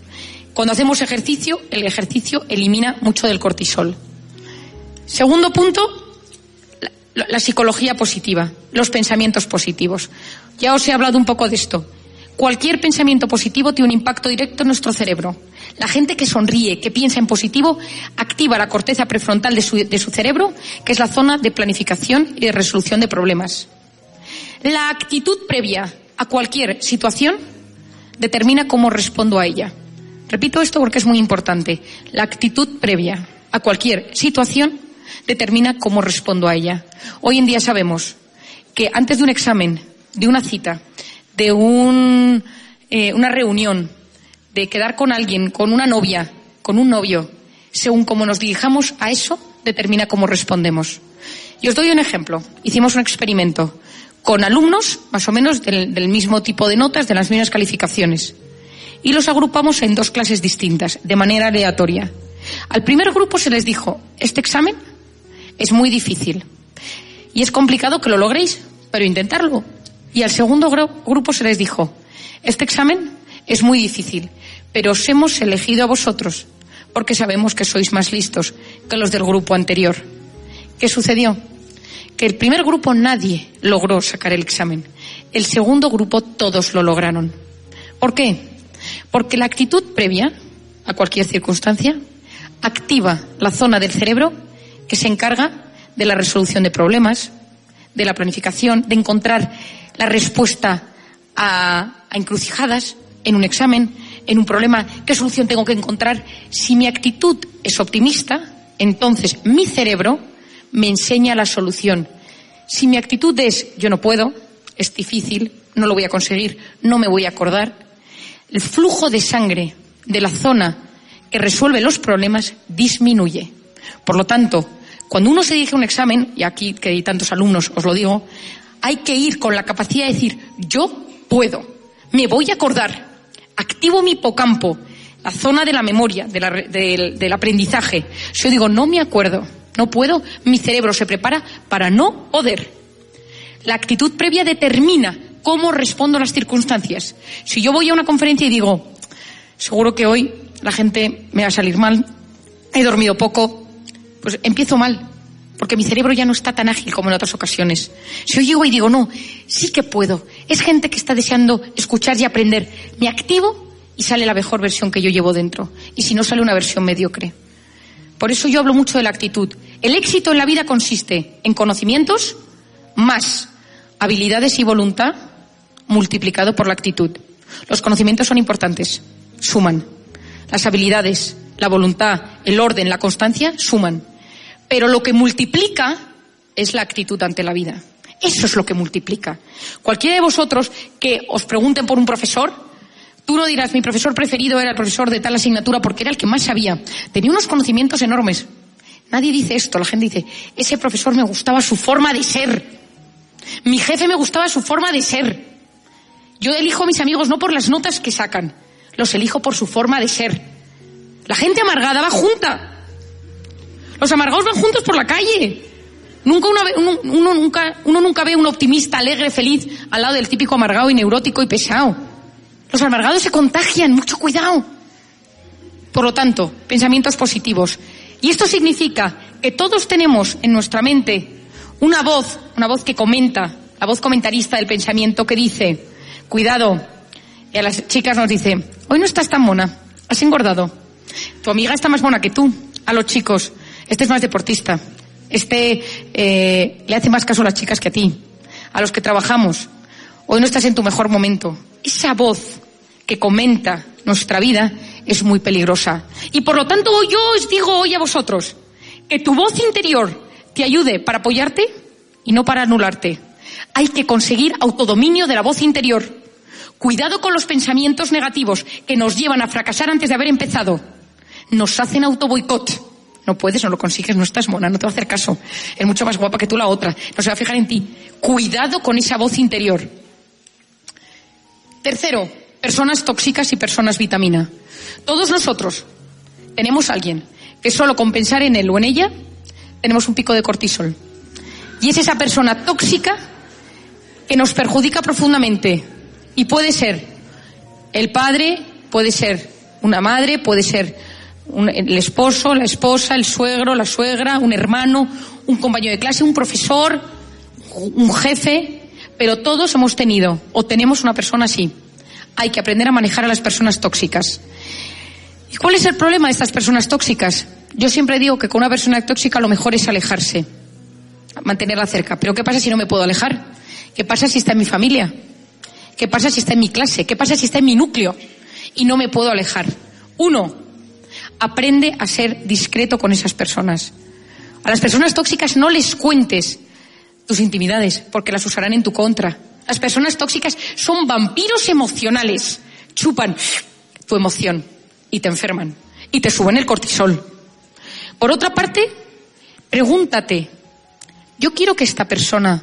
Cuando hacemos ejercicio, el ejercicio elimina mucho del cortisol. Segundo punto, la, psicología positiva, los pensamientos positivos. Ya os he hablado un poco de esto. Cualquier pensamiento positivo tiene un impacto directo en nuestro cerebro. La gente que sonríe, que piensa en positivo, activa la corteza prefrontal de su, de su cerebro, que es la zona de planificación y de resolución de problemas. La actitud previa a cualquier situación determina cómo respondo a ella. Repito esto porque es muy importante. La actitud previa a cualquier situación determina cómo respondo a ella. Hoy en día sabemos que antes de un examen, de una cita, de eh, una reunión, de quedar con alguien, con una novia, con un novio, según cómo nos dirijamos a eso, determina cómo respondemos. Y os doy un ejemplo. Hicimos un experimento con alumnos, más o menos del mismo tipo de notas, de las mismas calificaciones. Y los agrupamos en dos clases distintas, de manera aleatoria. Al primer grupo se les dijo, este examen es muy difícil y es complicado que lo logréis, pero intentarlo. Y al segundo gru- grupo se les dijo, este examen es muy difícil, pero os hemos elegido a vosotros porque sabemos que sois más listos que los del grupo anterior. ¿Qué sucedió? Que el primer grupo nadie logró sacar el examen. El segundo grupo todos lo lograron. ¿Por qué? Porque la actitud previa a cualquier circunstancia activa la zona del cerebro que se encarga de la resolución de problemas, de la planificación, de encontrar la respuesta a, encrucijadas en un examen, en un problema, qué solución tengo que encontrar. Si mi actitud es optimista, entonces mi cerebro me enseña la solución. Si mi actitud es yo no puedo, es difícil, no lo voy a conseguir, no me voy a acordar, el flujo de sangre de la zona que resuelve los problemas disminuye. Por lo tanto, cuando uno se dirige a un examen, y aquí que hay tantos alumnos os lo digo, hay que ir con la capacidad de decir yo puedo, me voy a acordar, activo mi hipocampo, la zona de la memoria, de la del aprendizaje. Si yo digo no me acuerdo, no puedo, mi cerebro se prepara para no poder. La actitud previa determina cómo respondo a las circunstancias. Si yo voy a una conferencia y digo, seguro que hoy la gente me va a salir mal, he dormido poco, pues empiezo mal, porque mi cerebro ya no está tan ágil como en otras ocasiones. Si yo llego y digo, no, sí que puedo, es gente que está deseando escuchar y aprender, me activo y sale la mejor versión que yo llevo dentro. Y si no, sale una versión mediocre. Por eso yo hablo mucho de la actitud. El éxito en la vida consiste en conocimientos más habilidades y voluntad multiplicado por la actitud. Los conocimientos son importantes, suman. Las habilidades, la voluntad, el orden, la constancia suman. Pero lo que multiplica es la actitud ante la vida. Eso es lo que multiplica. Cualquiera de vosotros que os pregunten por un profesor, tú no dirás, mi profesor preferido era el profesor de tal asignatura porque era el que más sabía. Tenía unos conocimientos enormes. Nadie dice esto, la gente dice, ese profesor me gustaba su forma de ser. Mi jefe me gustaba su forma de ser. Yo elijo a mis amigos no por las notas que sacan, los elijo por su forma de ser. La gente amargada va junta. Los amargados van juntos por la calle. Nunca uno, uno nunca, uno nunca ve un optimista alegre, feliz, al lado del típico amargado y neurótico y pesado. Los amargados se contagian, mucho cuidado. Por lo tanto, pensamientos positivos. Y esto significa que todos tenemos en nuestra mente una voz, una voz que comenta, la voz comentarista del pensamiento que dice, cuidado. Y a las chicas nos dice, hoy no estás tan mona, has engordado. Tu amiga está más mona que tú. A los chicos, este es más deportista. Este eh, le hace más caso a las chicas que a ti. A los que trabajamos, hoy no estás en tu mejor momento. Esa voz que comenta nuestra vida es muy peligrosa. Y por lo tanto yo os digo hoy a vosotros que tu voz interior te ayude para apoyarte y no para anularte. Hay que conseguir autodominio de la voz interior. Cuidado con los pensamientos negativos que nos llevan a fracasar antes de haber empezado. Nos hacen autoboicot. No puedes, no lo consigues, no estás mona, no te va a hacer caso. Es mucho más guapa que tú la otra. No se va a fijar en ti. Cuidado con esa voz interior. Tercero, personas tóxicas y personas vitamina. Todos nosotros tenemos a alguien que solo con pensar en él o en ella tenemos un pico de cortisol. Y es esa persona tóxica que nos perjudica profundamente. Y puede ser el padre, puede ser una madre, puede ser el esposo, la esposa, el suegro, la suegra, un hermano, un compañero de clase, un profesor, un jefe, pero todos hemos tenido o tenemos una persona así. Hay que aprender a manejar a las personas tóxicas. ¿Y cuál es el problema de estas personas tóxicas? Yo siempre digo que con una persona tóxica lo mejor es alejarse, mantenerla cerca. Pero ¿qué pasa si no me puedo alejar? ¿Qué pasa si está en mi familia? ¿Qué pasa si está en mi clase? ¿Qué pasa si está en mi núcleo? Y no me puedo alejar. Uno, aprende a ser discreto con esas personas. A las personas tóxicas no les cuentes tus intimidades, porque las usarán en tu contra. Las personas tóxicas son vampiros emocionales. Chupan tu emoción y te enferman y te suben el cortisol. Por otra parte, pregúntate, ¿yo quiero que esta persona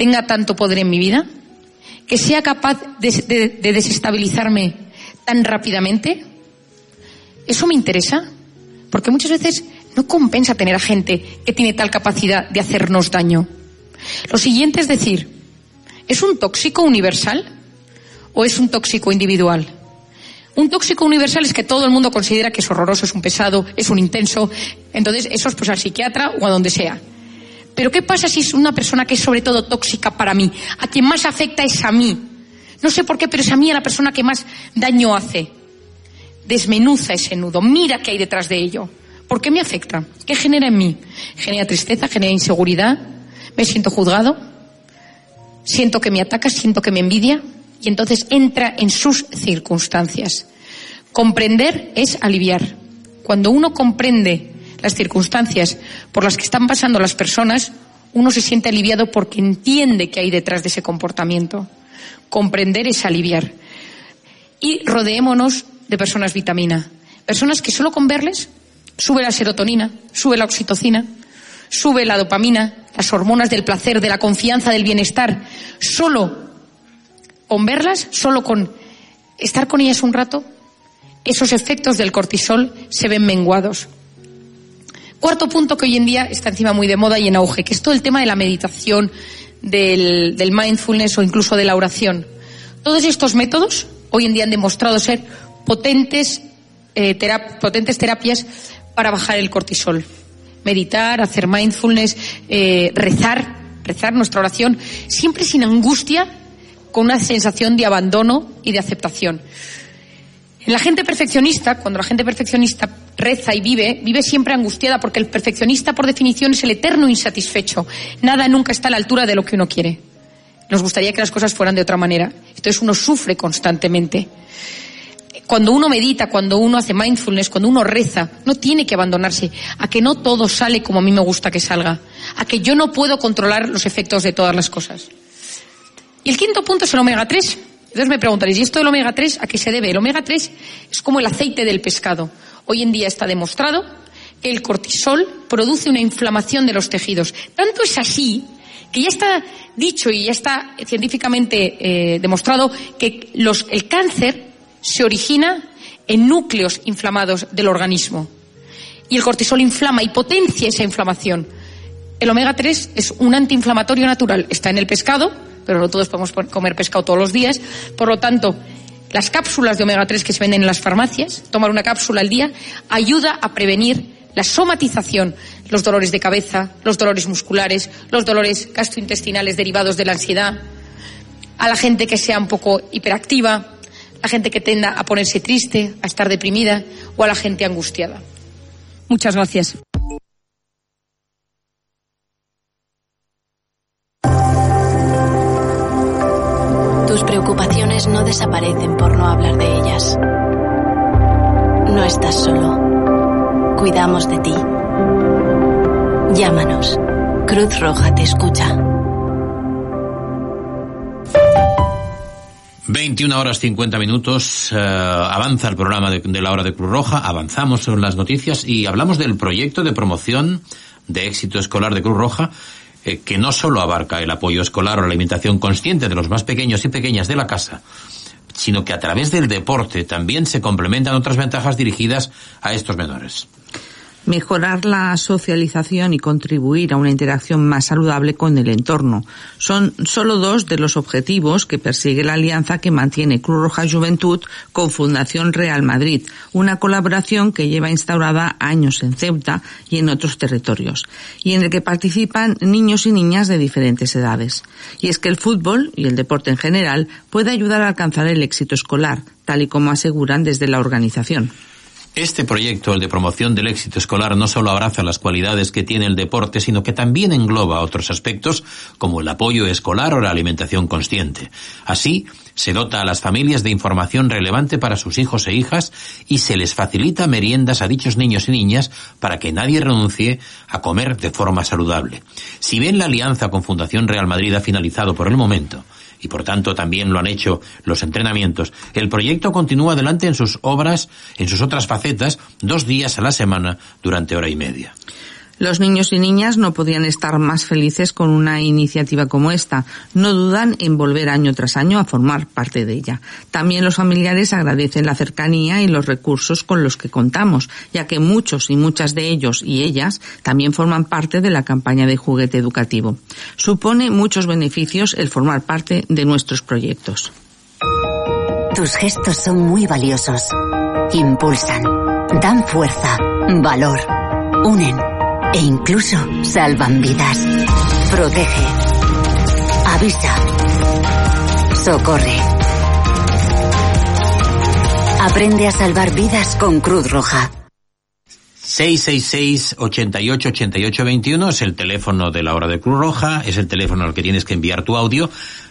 tenga tanto poder en mi vida? ¿Que sea capaz de, de- de desestabilizarme tan rápidamente? ¿Eso me interesa? Porque muchas veces no compensa tener a gente que tiene tal capacidad de hacernos daño. Lo siguiente es decir, ¿es un tóxico universal o es un tóxico individual? Un tóxico universal es que todo el mundo considera que es horroroso, es un pesado, es un intenso. Entonces, eso es pues al psiquiatra o a donde sea. Pero ¿qué pasa si es una persona que es sobre todo tóxica para mí? A quien más afecta es a mí. No sé por qué, pero es a mí la persona que más daño hace. Desmenuza ese nudo, mira qué hay detrás de ello. ¿Por qué me afecta? ¿Qué genera en mí? Genera tristeza, genera inseguridad, me siento juzgado, siento que me ataca, siento que me envidia y entonces entra en sus circunstancias. Comprender es aliviar. Cuando uno comprende las circunstancias por las que están pasando las personas, uno se siente aliviado porque entiende que hay detrás de ese comportamiento. Comprender es aliviar. Y rodeémonos de personas vitamina. Personas que solo con verles sube la serotonina, sube la oxitocina, sube la dopamina, las hormonas del placer, de la confianza, del bienestar. Solo con verlas, solo con estar con ellas un rato, esos efectos del cortisol se ven menguados. Cuarto punto que hoy en día está encima muy de moda y en auge, que es todo el tema de la meditación, del, mindfulness o incluso de la oración. Todos estos métodos hoy en día han demostrado ser potentes, eh, terapias para bajar el cortisol. Meditar, hacer mindfulness, eh, rezar, rezar nuestra oración, siempre sin angustia, con una sensación de abandono y de aceptación. La gente perfeccionista, cuando la gente perfeccionista reza y vive, vive siempre angustiada porque el perfeccionista por definición es el eterno insatisfecho. Nada nunca está a la altura de lo que uno quiere. Nos gustaría que las cosas fueran de otra manera. Entonces uno sufre constantemente. Cuando uno medita, cuando uno hace mindfulness, cuando uno reza, no tiene que abandonarse a que no todo sale como a mí me gusta que salga, a que yo no puedo controlar los efectos de todas las cosas. Y el quinto punto es el omega 3. Entonces me preguntaréis, ¿y esto del omega 3 a qué se debe? El omega 3 es como el aceite del pescado. Hoy en día está demostrado que el cortisol produce una inflamación de los tejidos. Tanto es así que ya está dicho y ya está científicamente eh, demostrado que el cáncer se origina en núcleos inflamados del organismo. Y el cortisol inflama y potencia esa inflamación. El omega 3 es un antiinflamatorio natural. Está en el pescado, pero no todos podemos po- comer pescado todos los días. Por lo tanto, las cápsulas de omega 3 que se venden en las farmacias, tomar una cápsula al día, ayuda a prevenir la somatización, los dolores de cabeza, los dolores musculares, los dolores gastrointestinales derivados de la ansiedad. a la gente que sea un poco hiperactiva, a la gente que tenda a ponerse triste, a estar deprimida o a la gente angustiada. Muchas gracias. Preocupaciones no desaparecen por no hablar de ellas. No estás solo. Cuidamos de ti. Llámanos. Cruz Roja te escucha. 21 horas 50 minutos, eh, avanza el programa de, de, la hora de Cruz Roja, avanzamos en las noticias y hablamos del proyecto de promoción de éxito escolar de Cruz Roja, eh, que no solo abarca el apoyo escolar o la alimentación consciente de los más pequeños y pequeñas de la casa, sino que a través del deporte también se complementan otras ventajas dirigidas a estos menores mejorar la socialización y contribuir a una interacción más saludable con el entorno. Son solo dos de los objetivos que persigue la alianza que mantiene Cruz Roja Juventud con Fundación Real Madrid, una colaboración que lleva instaurada años en Ceuta y en otros territorios, y en el que participan niños y niñas de diferentes edades. Y es que el fútbol y el deporte en general puede ayudar a alcanzar el éxito escolar, tal y como aseguran desde la organización. Este proyecto, el de promoción del éxito escolar, no solo abraza las cualidades que tiene el deporte, sino que también engloba otros aspectos como el apoyo escolar o la alimentación consciente. Así, se dota a las familias de información relevante para sus hijos e hijas y se les facilita meriendas a dichos niños y niñas para que nadie renuncie a comer de forma saludable. Si bien la alianza con Fundación Real Madrid ha finalizado por el momento, y por tanto también lo han hecho los entrenamientos, el proyecto continúa adelante en sus obras, en sus otras facetas, dos días a la semana durante hora y media. Los niños y niñas no podían estar más felices con una iniciativa como esta. No dudan en volver año tras año a formar parte de ella. También los familiares agradecen la cercanía y los recursos con los que contamos, ya que muchos y muchas de ellos y ellas también forman parte de la campaña de juguete educativo. Supone muchos beneficios el formar parte de nuestros proyectos. Tus gestos son muy valiosos. Impulsan, dan fuerza, valor, unen e incluso salvan vidas. Protege. Avisa. Socorre. Aprende a salvar vidas con Cruz Roja. 666-888821 es el teléfono de la hora de Cruz Roja, es el teléfono al que tienes que enviar tu audio,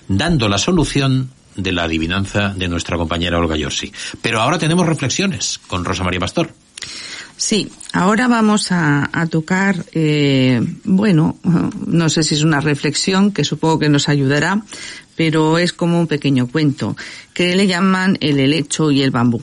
dando la solución de la adivinanza de nuestra compañera Olga Yorsi. Pero ahora tenemos reflexiones con Rosa María Pastor. Sí, ahora vamos a, tocar, eh, bueno, no sé si es una reflexión que supongo que nos ayudará, pero es como un pequeño cuento que le llaman el helecho y el bambú.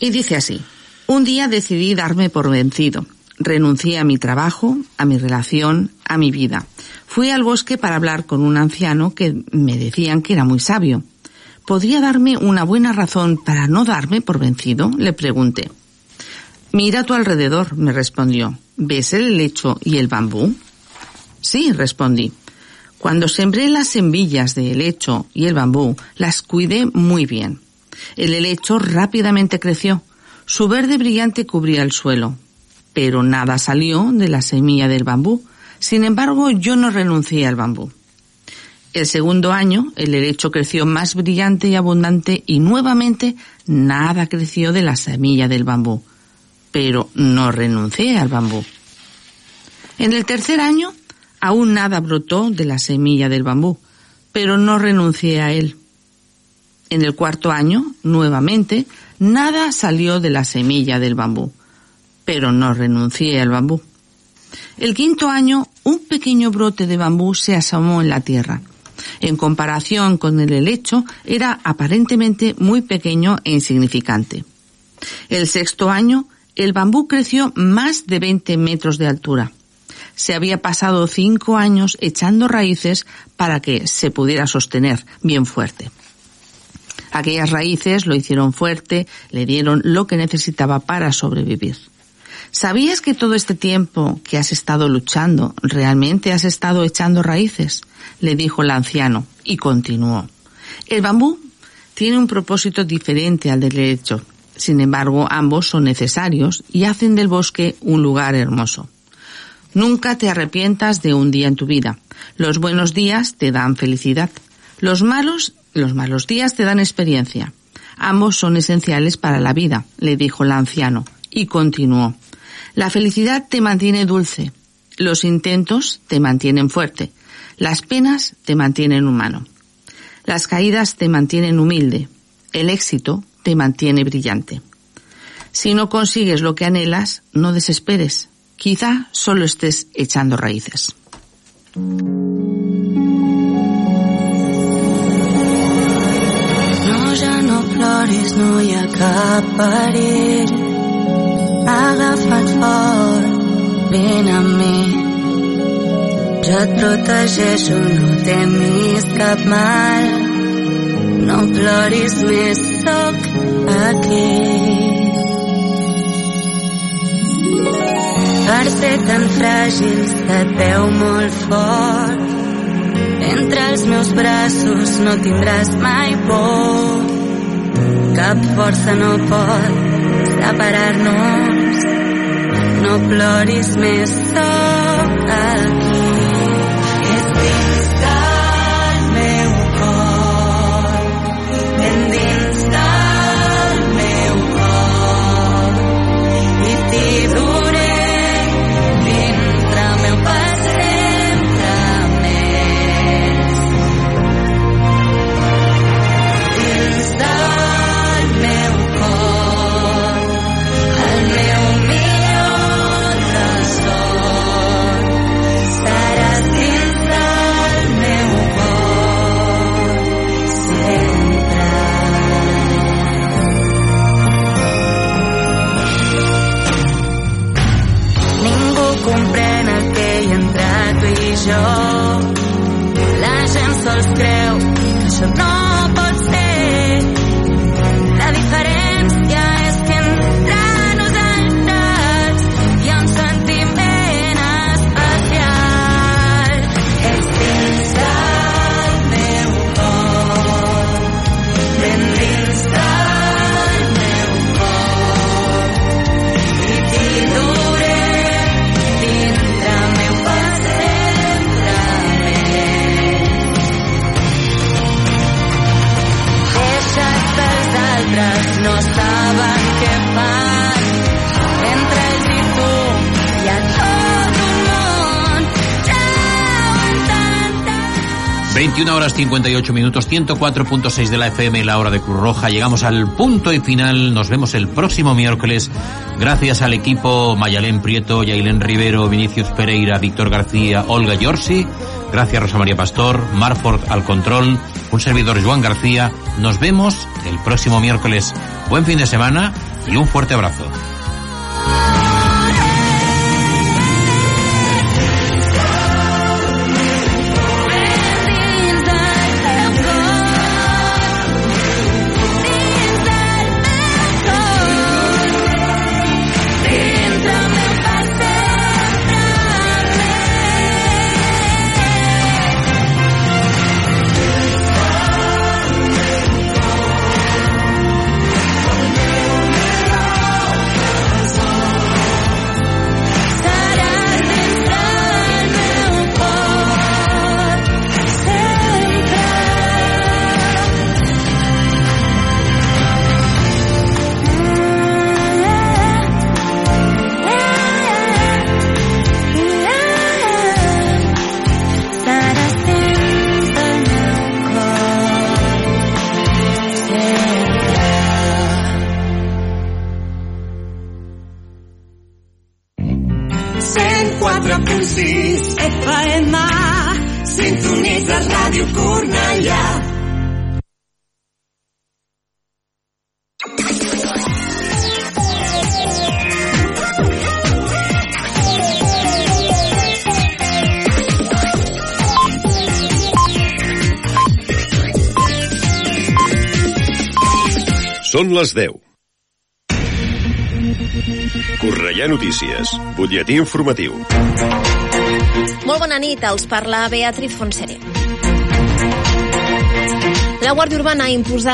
Y dice así, un día decidí darme por vencido. Renuncié a mi trabajo, a mi relación, a mi vida. Fui al bosque para hablar con un anciano que me decían que era muy sabio. ¿Podría darme una buena razón para no darme por vencido? Le pregunté. Mira a tu alrededor, me respondió. ¿Ves el helecho y el bambú? Sí, respondí. Cuando sembré las semillas de helecho y el bambú, las cuidé muy bien. El helecho rápidamente creció. Su verde brillante cubría el suelo. Pero nada salió de la semilla del bambú. Sin embargo, yo no renuncié al bambú. El segundo año, el helecho creció más brillante y abundante y nuevamente nada creció de la semilla del bambú pero no renuncié al bambú. En el tercer año, aún nada brotó de la semilla del bambú, pero no renuncié a él. En el cuarto año, nuevamente, nada salió de la semilla del bambú, pero no renuncié al bambú. El quinto año, un pequeño brote de bambú se asomó en la tierra. En comparación con el helecho, era aparentemente muy pequeño e insignificante. El sexto año, el bambú creció más de 20 metros de altura. Se había pasado cinco años echando raíces para que se pudiera sostener bien fuerte. Aquellas raíces lo hicieron fuerte, le dieron lo que necesitaba para sobrevivir. ¿Sabías que todo este tiempo que has estado luchando realmente has estado echando raíces? le dijo el anciano y continuó. El bambú tiene un propósito diferente al del hecho. Sin embargo, ambos son necesarios y hacen del bosque un lugar hermoso. Nunca te arrepientas de un día en tu vida. Los buenos días te dan felicidad. Los malos, los malos días te dan experiencia. Ambos son esenciales para la vida, le dijo el anciano, y continuó. La felicidad te mantiene dulce, los intentos te mantienen fuerte, las penas te mantienen humano, las caídas te mantienen humilde, el éxito te mantiene brillante. Si no consigues lo que anhelas, no desesperes, quizá solo estés echando raíces. No, ja no ploris, no hi ha cap perill. Agafa't fort, vine amb mi. Jo et protegeixo, no temis cap mal. No ploris més, sóc aquí. Per ser tan fràgil se't veu molt fort. Entre els meus braços no tindràs mai por. Cap força no pot separar-nos. No ploris més, sóc 21 horas 58 minutos, 104.6 de la FM la hora de Cruz Roja. Llegamos al punto y final. Nos vemos el próximo miércoles. Gracias al equipo Mayalén Prieto, Yailén Rivero, Vinicius Pereira, Víctor García, Olga Yorsi. Gracias Rosa María Pastor, Marford al control, un servidor Juan García. Nos vemos el próximo miércoles. Buen fin de semana y un fuerte abrazo. Són les 10. Correia Notícies, butlletí informatiu. Molt bona nit, els parla Beatriz Fonseré. La Guàrdia Urbana ha imposat